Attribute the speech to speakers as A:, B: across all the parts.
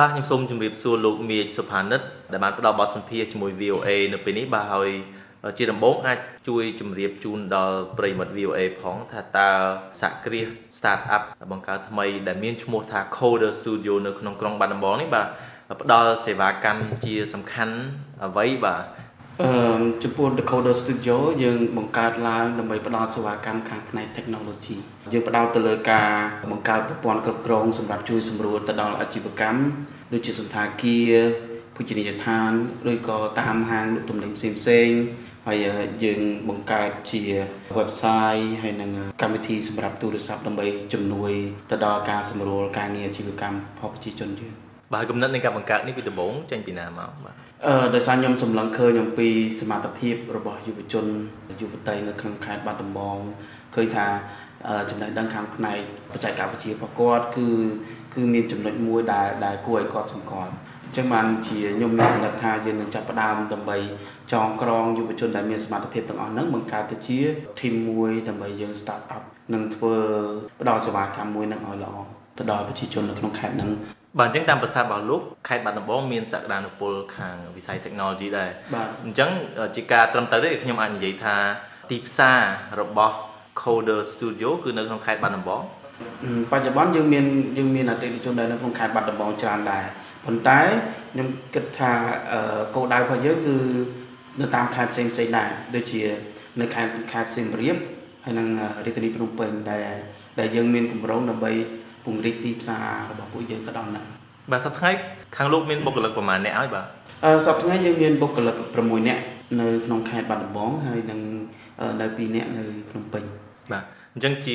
A: បាទខ្ញុំសូមជម្រាបសួរលោកមាសសុផានិតដែលបានផ្ដល់បទសម្ភាសន៍ជាមួយ VOA នៅពេលនេះបាទហើយជាដំបូងអាចជួយជម្រាបជូនដល់ប្រិយមិត្ត VOA ផងថាតើសហគ្រាស Startup បង្កើតថ្មីដែលមានឈ្មោះថា Coder Studio នៅក្នុងក្រុងបាត់ដំបងនេះបាទផ្ដល់សេវាកម្មជាសំខាន់អ្វីបាទ
B: អឺចំពោះ Decoder Studio យើងបង្កើតឡើងដើម្បីផ្ដល់សេវាកម្មខាងផ្នែក technology យើងផ្ដោតទៅលើការបង្កើតប្រព័ន្ធគ្រប់គ្រងសម្រាប់ជួយសម្រួលទៅដល់អាជីវកម្មដូចជាសន្តាគារភោជនីយដ្ឋានឬក៏តាមហាងលក់ទំនិញផ្សេងៗហើយយើងបង្កើតជា website ហើយនឹងកម្មវិធីសម្រាប់ទូរស័ព្ទដើម្បីជំនួយទៅដល់ការសម្រួលការងារអាជីវកម្មផលប្រជាជនយើង
A: បាទគំនិតនៃការបង្កើតនេះពីដំបូងចេញពីណាមកបាទ
B: អឺដោយសារខ្ញុំសម្លឹងឃើញអំពីសមត្ថភាពរបស់យុវជនយុវតីនៅក្នុងខេត្តបាត់ដំបងឃើញថាចំណេះដឹងខាងផ្នែកបច្ចេកវិទ្យារបស់គាត់គឺគឺមានចំណុចមួយដែលដែលគួរឲ្យគាត់សម្គាល់អញ្ចឹងបានជាខ្ញុំមានកំណត់ថាយើងនឹងចាប់ផ្ដើមដើម្បីចងក្រងយុវជនដែលមានសមត្ថភាពទាំងអស់ហ្នឹងបង្កើតទៅជា team មួយដើម្បីយើង start up និងធ្វើផ្ដល់សេវាកម្មមួយនឹងឲ្យល្អទៅដល់ប្រជាជននៅក្នុងខេត្តហ្នឹង
A: បាទអញ្ចឹងតាមប្រសាសន៍របស់លោកខេត្តបាត់ដំបងមានសក្តានុពលខាងវិស័យ technology ដែរ
B: បាទ
A: អញ្ចឹងជាការត្រឹមត្រូវទេខ្ញុំអាចនិយាយថាទីផ្សាររបស់ Coder Studio គឺនៅក្នុងខេត្តបាត់ដំបង
B: បច្ចុប្បន្នយើងមានយើងមានអតិថិជនដែលនៅក្នុងខេត្តបាត់ដំបងច្រើនដែរប៉ុន្តែខ្ញុំគិតថាគោលដៅរបស់យើងគឺនៅតាមខេត្តផ្សេងផ្សេងដែរដូចជានៅខេត្តខេត្តសៀមរាបហើយនិងរាជធានីភ្នំពេញដែលដែលយើងមានគម្រោងដើម្បី ពង្រីកទីផ្សាររបស់ពួកយើងទៅដល់ហ្នឹង
A: បាទសប្តាហ៍ខាងលោកមានបុគ្គលិកប្រមាណអ្នកហើយបាទ
B: អឺសប្តាហ៍យើងមានបុគ្គលិក6នាក់នៅក្នុងខេត្តបាត់ដំបងហើយនិងនៅ2នាក់នៅភ្នំពេញ
A: បាទអញ្ចឹងជា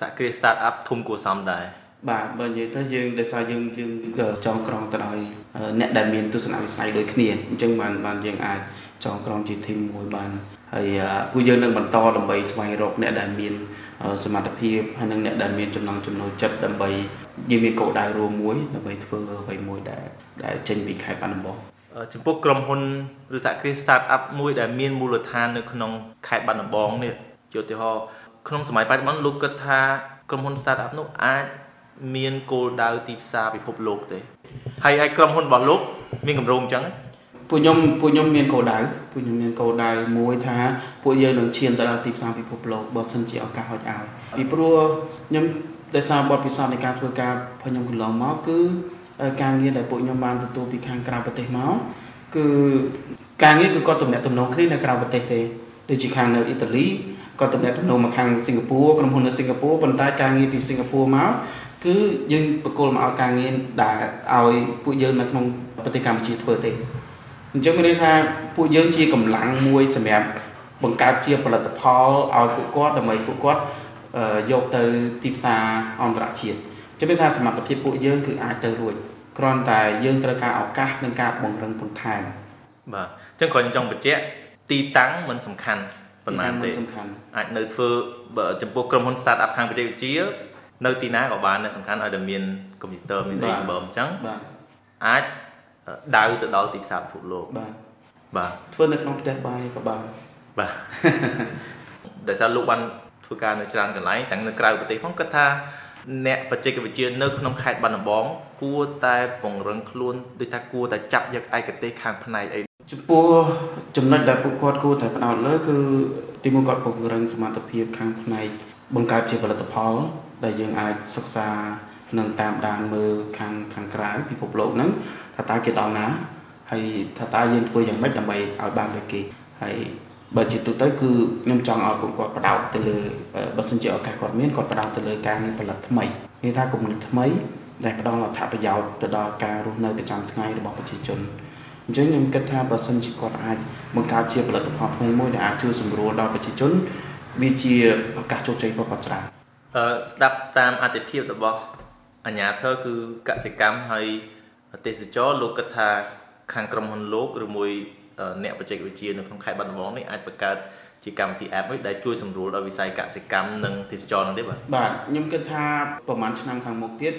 A: សហគ្រាស startup ធំគួរសមដែរ
B: បាទបើនិយាយទៅយើងដោយសារយើងយើងចងក្រងទៅដោយអ្នកដែលមានទស្សនវិស័យដូចគ្នាអញ្ចឹងបានបានយើងអាចចងក្រងជា team មួយបាន ហើយពួកយើងនឹងបន្តដើម្បីស្វែងរកអ្នកដែលមានសមត្ថភាពហើយនិងអ្នកដែលមានចំណង់ចំណូលចិត្តដើម្បីយើងមានគោលដៅរួមមួយដើម្បីធ្វើអ្វីមួយដែលដែលចេញពីខេត្តបាត់ដំបង
A: ចំពោះក្រុមហ៊ុនឬសហគ្រាស startup មួយដែលមានមូលដ្ឋាននៅក្នុងខេត្តបាត់ដំបងនេះជាឧទាហរណ៍ក្នុងសម័យបច្ចុប្បន្នលោកគិតថាក្រុមហ៊ុន startup នោះអាចមានគោលដៅទីផ្សារពិភពលោកទេហើយហើយក្រុមហ៊ុនរបស់លោកមានកម្រោងអញ្ចឹង
B: ពួកខ្ញុំពួកខ្ញុំមានគោលដៅពួកខ្ញុំមានគោលដៅមួយថាពួកយើងនឹងឈានទៅដល់ទីផ្សារពិភពលោកបើសិនជាឱកាសហុចឲ្យពីព្រោះខ្ញុំដោយសារបទពិសោធន៍នៃការធ្វើការរបស់ខ្ញុំកន្លងមកគឺការងារដែលពួកខ្ញុំបានទទួលពីខាងក្រៅប្រទេសមកគឺការងារគឺគាត់ទំនាក់ទំនងគ្នានៅក្រៅប្រទេសទេដូចជាខាងនៅអ៊ីតាលីគាត់ទំនាក់ទំនងមកខាងសិង្ហបុរីក្រុមហ៊ុននៅសិង្ហបុរីប៉ុន្តែការងារពីសិង្ហបុរីមកគឺយើងបកគលមកឲ្យការងារដែលឲ្យពួកយើងនៅក្នុងប្រទេសកម្ពុជាធ្វើទេ អញ្ចឹងមានន័យថាពួកយើងជាកម្លាំងមួយសម្រាប់បង្កើតជាផលិតផលឲ្យពួកគាត់ដើម្បីពួកគាត់យកទៅទីផ្សារអន្តរជាតិចឹងមានថាសមត្ថភាពពួកយើងគឺអាចទៅរួចគ្រាន់តែយើងត្រូវការឱកាសនិងការបង្រឹងបន្ថែម
A: បាទអញ្ចឹងគ្រាន់ចង់បញ្ជាក់ទីតាំងមិនសំខាន់ប៉ុន្មានទេ
B: សំខាន់
A: អាចនៅធ្វើចំពោះក្រុមហ៊ុន startup ខាងបច្ចេកវិទ្យានៅទីណាក៏បានដែរសំខាន់ឲ្យតែមានកុំព្យូទ័រមានអីបបអញ្ចឹង
B: បាទ
A: អាច ដៅទៅដល់ទីផ្សារពិភពលោក
B: បាទ
A: បាទ
B: ធ្វើនៅក្នុងផ្ទះបាយក៏បាន
A: បាទដោយសារលោកបានធ្វើការនៅច្រើនកន្លែងទាំងនៅក្រៅប្រទេសផងគាត់ថាអ្នកបច្ចេកវិទ្យានៅក្នុងខេត្តបាត់ដំបងគួរតែពង្រឹងខ្លួនដូចថាគួរតែចាប់យកឯកទេសខាងផ្នែកអី
B: ចំពោះចំណុចដែលពួកគាត់គួរតែផ្ដោតលើគឺទីមួយគាត់ពង្រឹងសមត្ថភាពខាងផ្នែកបង្កើតជាផលិតផលដែលយើងអាចសិក្សា និងតាមដានមើលខាងខាងក្រៅពិភពលោកហ្នឹងថាតើគេដល់ណាហើយថាតើយើងធ្វើយ៉ាងម៉េចដើម្បីឲ្យបានដូចគេហើយបើជាទូទៅគឺខ្ញុំចង់ឲ្យពួកគាត់បដោតទៅលើបើសិនជាឱកាសគាត់មានគាត់បដោតទៅលើការងារផលិតថ្មីគេថាគំនិតថ្មីដែលផ្ដល់អត្ថប្រយោជន៍ទៅដល់ការរស់នៅប្រចាំថ្ងៃរបស់ប្រជាជនអញ្ចឹងខ្ញុំគិតថាបើសិនជាគាត់អាចបង្កើតជាផលិតផលថ្មីមួយដែលអាចជួយសម្រួលដល់ប្រជាជនវាជាឱកាសជោគជ័យរបស់គាត់ច្រើន
A: អឺស្ដាប់តាមអតិភិបរបស់ អាញាធរគឺកសិកម្មហើយទេសចរលោកគិតថាខាងក្រុមហ៊ុនលោកឬមួយអ្នកបច្ចេកវិទ្យានៅក្នុងខេត្តបាត់ដំបងនេះអាចបង្កើតជាកម្មវិធី app មួយដែលជួយសម្រួលដល់វិស័យកសិកម្មនិងទេសចរនោះទេបាទ
B: បាទខ្ញុំគិតថាប្រហែលឆ្នាំខាងមុខទៀត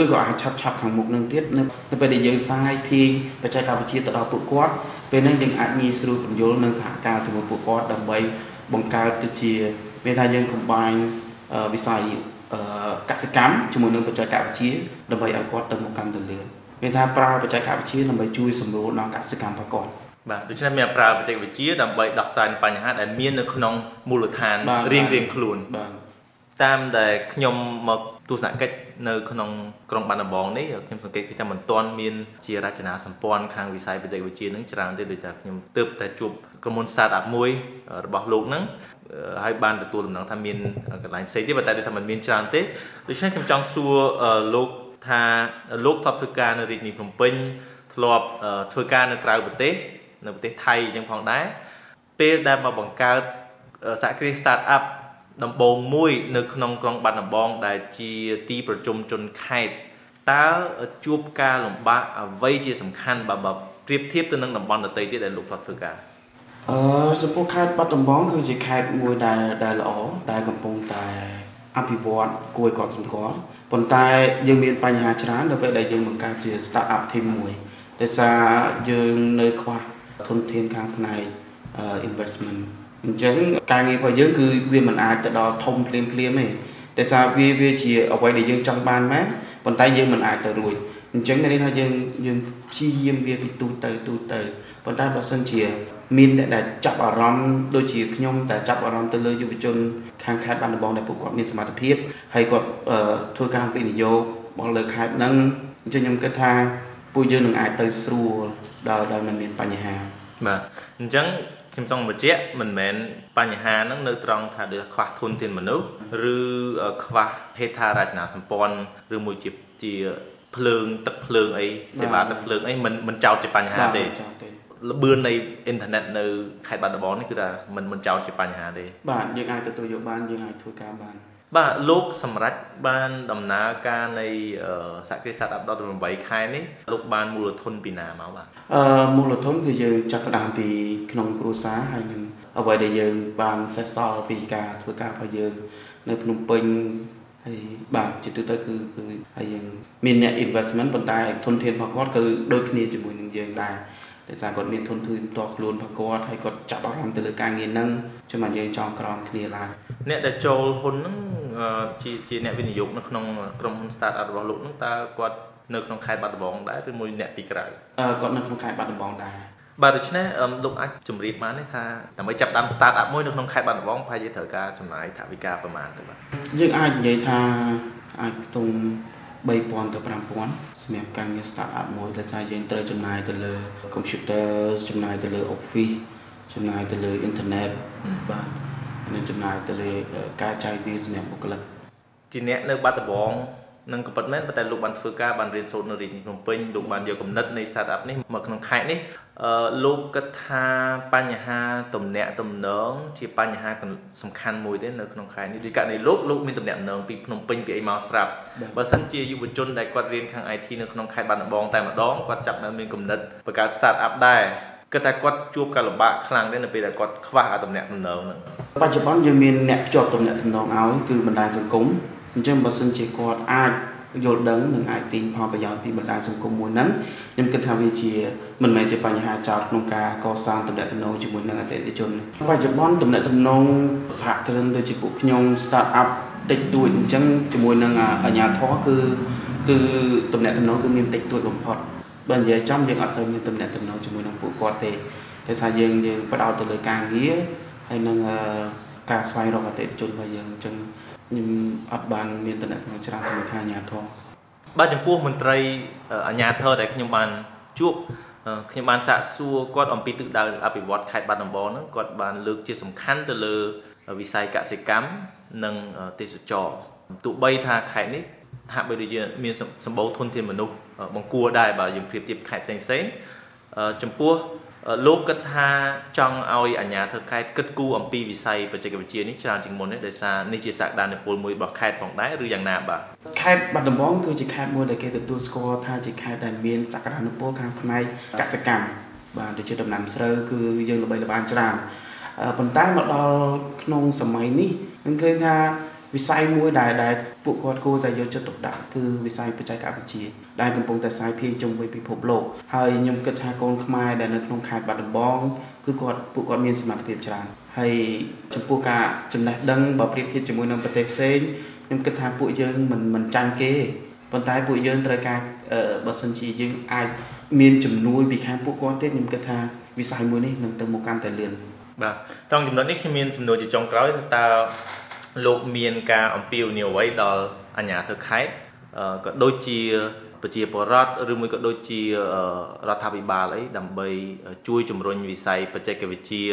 B: ឬក៏អាចឆាប់ឆាប់ខាងមុខនឹងទៀតនៅពេលដែលយើងសាយភាយបច្ចេកវិទ្យាទៅដល់ពួកគាត់ពេលហ្នឹងយើងអាចងាយស្រួលបញ្យល់និងសហការជាមួយពួកគាត់ដើម្បីបង្កើតទៅជាមានថាយើង combine វិស័យ កសិកម្មជាមួយនឹងបច្ចេកវិទ្យាដើម្បីឲ្យគាត់ទៅមុខកាន់ទៅលឿនមានថាប្រើបច្ចេកវិទ្យាដើម្បីជួយសម្រួលដល់កសិកម្មរបស់គាត់
A: បាទដូច្នេះមានប្រើបច្ចេកវិទ្យាដើម្បីដោះស្រាយបញ្ហាដែលមាននៅក្នុងមូលដ្ឋានរៀងរៀងខ្លួន
B: បាទ
A: តាមដែលខ្ញុំមក ទស្សនកិច្ចនៅក្នុងក្រុងបាត់ដំបងនេះខ្ញុំសង្កេតឃើញថាមិនទាន់មានជារចនាសម្ព័ន្ធខាងវិស័យបច្ចេកវិទ្យានឹងច្រើនទេដូចតែខ្ញុំទើបតែជួបក្រុមហ៊ុន startup មួយរបស់លោកហ្នឹងហើយបានទទួលដំណឹងថាមានកន្លែងផ្សេងទៀតប៉ុន្តែដូចថាมันមានច្រើនទេដូច្នេះខ្ញុំចង់សួរលោកថាលោកធ្លាប់ធ្វើការនៅរាជធានីភ្នំពេញធ្លាប់ធ្វើការនៅក្រៅប្រទេសនៅប្រទេសថៃអញ្ចឹងផងដែរពេលដែលមកបង្កើតសហគ្រាស startup ដំបូងមួយ នៅក្នុងក្រុងបាត់ដំបងដែលជាទីប្រជុំជនខេត្តតើជួបការលំបាកអ្វីជាសំខាន់បើបើប្រៀបធៀបទៅនឹងតំបន់ដទៃទៀតដែលលោកធ្លាប់ធ្វើការ
B: អឺចំពោះខេត្តបាត់ដំបងគឺជាខេត្តមួយដែលដែលល្អដែលកំពុងតែអភិវឌ្ឍគួរឲ្យកត់សម្គាល់ប៉ុន្តែយើងមានបញ្ហាច្រើននៅពេលដែលយើងបង្កើតជា start up team មួយដោយសារយើងនៅខ្វះធនធានខាងផ្នែក investment អញ្ចឹងការងាររបស់យើងគឺវាមិនអាចទៅដល់ធំភ្លាមភ្លាមទេដោយសារវាវាជាអ្វីដែលយើងចង់បានមែនប៉ុន្តែយើងមិនអាចទៅរួចអញ្ចឹងមានន័យថាយើងយើងព្យាយាមវាពីទូទៅទូទៅប៉ុន្តែបើសិនជា មានអ្នកដែលចាប់អារម្មណ៍ដូចជាខ្ញុំតែចាប់អារម្មណ៍ទៅលើយុវជន ខាងខេត្តបាត់ដំបងដែលពួកគាត់មានសមត្ថភាពហើយគាត់ធ្វើការវិនិយោគមកលើខេត្តហ្នឹងអញ្ចឹងខ្ញុំគិតថាពួកយើងនឹងអាចទៅស្រួលដល់ដល់មិនមានបញ្ហា
A: បាទអញ្ចឹង ខ្ញុំចង់បញ្ជាក់មិនមែនបញ្ហាហ្នឹងនៅត្រង់ថាដូចខ្វះធនធានមនុស្សឬខ្វះហេដ្ឋារចនាសម្ព័ន្ធឬមួយជាជាភ្លើងទឹកភ្លើងអីសេវាទឹកភ្លើងអីមិនមិនចោតជាបញ្ហាទេលបឿននៃអ៊ីនធឺណិតនៅខេត្តបាត់ដំបងនេះគឺថាមិនមិនចោតជាបញ្ហាទេ
B: បាទយើងអាចទទួលយកបានយើងអាចធ្វើការបាន
A: បាទលោកសម្រាប់បានដំណើរការនៃសហគ្រាស Startup 18ខែនេះលោកបានមូលធនពីណាមកបាទ
B: អឺមូលធនគឺយើងចាប់ផ្ដើមពីក្នុងគ្រួសារហើយនឹងអ្វីដែលយើងបានសេះសល់ពីការធ្វើការរបស់យើង នៅភ្នំពេញហើយបាទជាទូទៅគឺគឺហើយយើងមានអ្នក investment ប៉ុន្តែធនធានរបស់គាត់គឺដូចគ្នាជាមួយនឹងយើងដែរដោយសារគាត់មានធនធានផ្ទាល់ខ្លួនរបស់គាត់ហើយគាត់ចាប់អារម្មណ៍ទៅលើការងារហ្នឹងចាំមកយើងចងក្រងគ្នាឡើង
A: អ្នកដែលចូលហ៊ុនហ្នឹងជាជាអ្នកវិនិយោគនៅក្នុងក្រុមហ៊ុន startup របស់លោកហ្នឹងតើគាត់នៅក្នុងខេត្តបាត់ដំបងដែរឬមួយអ្នកពីក្រៅ
B: អឺគាត់នៅក្នុងខេត្តបាត់ដំបងដែរ
A: បាទដូច្នេះលោកអាចជម្រាបបានទេថាដើម្បីចាប់ដើម start up មួយនៅក្នុងខេត្តបាត់ដំបងប្រហែលជាត្រូវការចំណាយថវិកាប្រមាណទៅបាទ
B: យើងអាចនិយាយថាអាចខ្ទង់3000ទៅ5000សម្រាប់ការងារ start up មួយដោយសារយើងត្រូវចំណាយទៅលើ computer ចំណាយទៅលើ office ចំណាយទៅលើ internet បាទ និងចំណាយទៅលើការចាយវាយសម្រាប់បុគ្គលិក
A: ជាអ្នកនៅបាត់ដំបងនឹងក៏ប៉ុតមែនប៉ុន្តែលោកបានធ្វើការបានរៀនសូត្រនៅរាជធានីភ្នំពេញលោកបានយកគំនិតនៃ startup នេះមកក្នុងខេត្តនេះអឺលោកគិតថាបញ្ហាទំនាក់ទំនងជាបញ្ហាសំខាន់មួយទេនៅក្នុងខេត្តនេះដូចករណីលោកលោកមានទំនាក់ទំនងពីភ្នំពេញពីអីមកស្រាប់បើសិនជាយុវជនដែលគាត់រៀនខាង IT នៅក្នុងខេត្តបាត់ដំបងតែម្ដងគាត់ចាប់នៅមានគំនិតបង្កើត startup ដែរ គិតថាគាត់ជួបការលំបាកខ្លាំងដែរនៅពេលដែលគាត់ខ្វះអាតំណែងតំណងហ្នឹង
B: បច្ចុប្បន្នយើងមានអ្នកភ្ជាប់តំណែងតំណងឲ្យគឺបណ្ដាញសង្គមអញ្ចឹងបើសិនជាគាត់អាចយល់ដឹងនិងអាចទាញផលប្រយោជន៍ពីបណ្ដាញសង្គមមួយហ្នឹងខ្ញុំគិតថាវាជាមិនមែនជាបញ្ហាចោតក្នុងការកសាងតំណែងតំណងជាមួយនឹងអតិថិជនបច្ចុប្បន្នតំណែងតំណងសហគ្រិនដូចជាពួកខ្ញុំ start up តិចតួចអញ្ចឹងជាមួយនឹងអាជ្ញាធរគឺគឺតំណែងតំណងគឺមានតិចតួចបំផុត បើនិយាយចំយើងអត់សូវមានតំណែងតំណងជាមួយនឹងពួកគាត់ទេដោយសារយើងយើងផ្ដោតទៅលើការងារហើយនឹងការស្វែងរកអតិថិជនរបស់យើងអញ្ចឹងខ្ញុំអត់បានមានតំណែងច្រើនជាមួយខាងអាជ្ញាធរ
A: បាទចំពោះមន្ត្រីអាជ្ញាធរដែលខ្ញុំបានជួបខ្ញុំបានសាកសួរគាត់អំពីទិសដៅអភិវឌ្ឍខេត្តបាត់ដំបងហ្នឹងគាត់បានលើកជាសំខាន់ទៅលើវិស័យកសិកម្មនិងទេសចរទោះបីថាខេត្តនេះ ហាក់បីដូចជាមានសម្បូរធនធានមនុស្សបង្គួរដែរបើយើងប្រៀបធៀបខេត្តផ្សេងៗចំពោះលោកគិតថាចង់ឲ្យអាជ្ញាធរខេត្តគិតគូរអំពីវិស័យបច្ចេកវិទ្យានេះច្រើនជាងមុននេះដោយសារនេះជាសក្តានុពលមួយរបស់ខេត្តផងដែរឬយ៉ាងណាបាទ
B: ខេត្តបាត់ដំបងគឺជាខេត្តមួយដែលគេទទួលស្គាល់ថាជាខេត្តដែលមានសក្តានុពលខាងផ្នែកកសិកម្មបាទដូចជាដំណាំស្រូវគឺយើងល្បីល្បាញច្រើនប៉ុន្តែមកដល់ក្នុងសម័យនេះនឹងឃើញថា វិស័យមួយដែលដែលពួកគាត់គួរតែយកចិត្តទុកដាក់គឺវិស័យបច្ចេកវិទ្យាដែលកំពុងតែសាយភាយជុំវិញពិភពលោកហើយខ្ញុំគិតថាកូនខ្មែរដែលនៅក្នុងខេត្តបាត់ដំបងគឺគាត់ពួកគាត់មានសមត្ថភាពច្រើនហើយចំពោះការចំណេះដឹងបើប្រៀបធៀបជាមួយនឹងប្រទេសផ្សេងខ្ញុំគិតថាពួកយើងមិនមិនចាញ់គេប៉ុន្តែពួកយើងត្រូវការបើសិនជាយើងអាចមានជំនួយពីខាងពួកគាត់ទេខ្ញុំគិតថាវិស័យមួយនេះនឹងទៅមុខកាន់តែលឿន
A: បាទត្រង់ចំណុចនេះខ្ញុំមានសំណួរជាចុងក្រោយថាតើ លោកមានការអំពាវនាវអ្វីដល់អាជ្ញាធរខេត្តក៏ដូចជាប្រជាពលរដ្ឋឬមួយក៏ដូចជារដ្ឋាភិបាលអីដើម្បីជួយជំរុញវិស័យបច្ចេកវិទ្យា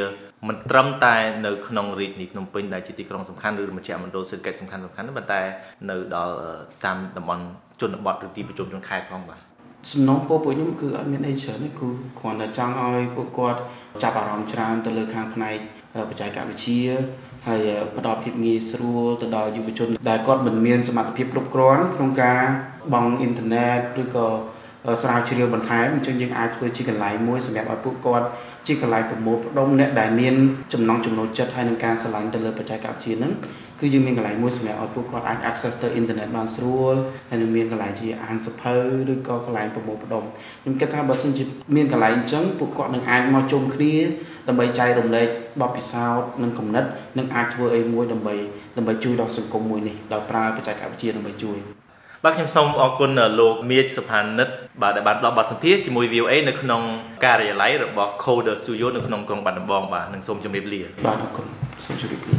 A: មិនត្រឹមតែនៅក្នុងរាជធានីភ្នំពេញដែលជាទីក្រុងសំខាន់ឬមជ្ឈមណ្ឌលសេដ្ឋកិច្ចសំខាន់សំខាន់ប៉ុន្តែនៅដល់តាមតំបន់ជនបទឬទីប្រជុំជនខេត្តផងបាទ
B: សំណងពោពួកខ្ញុំគឺអត់មានអីច្រើនទេគឺគ្រាន់តែចង់ឲ្យពួកគាត់ចាប់អារម្មណ៍ច្រើនទៅលើខាងផ្នែកបច្ចេកវិទ្យា ហើយផ្ដល់ភាពងាយស្រួលទៅដល់យុវជនដែលគាត់មិនមានសមត្ថភាពគ្រប់គ្រាន់ក្នុងការបង់អ៊ីនធឺណិតឬក៏ស្រាវជ្រាវបន្ថែមអញ្ចឹងយើងអាចធ្វើជាកន្លែងមួយសម្រាប់ឲ្យពួកគាត់ជាកន្លែងប្រមូលផ្ដុំអ្នកដែលមានចំណង់ចំណូលចិត្តហើយនឹងការឆ្លាញ់ទៅលើបច្ចេកវិទ្យាហ្នឹង គឺយើងមានកន្លែងមួយសម្រាប់ឲ្យពួកគាត់អាច access ទៅ internet បានស្រួលហើយនឹងមានកន្លែងជាអានសភៅឬក៏កន្លែងប្រមូលផ្ដុំខ្ញុំគិតថាបើសិនជាមានកន្លែងអញ្ចឹងពួកគាត់នឹងអាចមកជុំគ្នាដើម្បីចែករំលែកបទពិសោធន៍និងគំនិតនិងអាចធ្វើអីមួយដើម្បីដើម្បីជួយដល់សង្គមមួយនេះដោយប្រើបច្ចេកវិទ្យាដើម្បីជួយ
A: បាទខ្ញុំសូមអរគុណលោកមៀចសុផានិតបាទដែលបានផ្ដល់បទសម្ភាសន៍ជាមួយ VOA នៅក្នុងការិយាល័យរបស់ Coder Studio នៅក្នុងក្រុងបាត់ដំបងបាទនិងសូមជម្រាបលា
B: បាទអរគុណសូមជម្រាបលា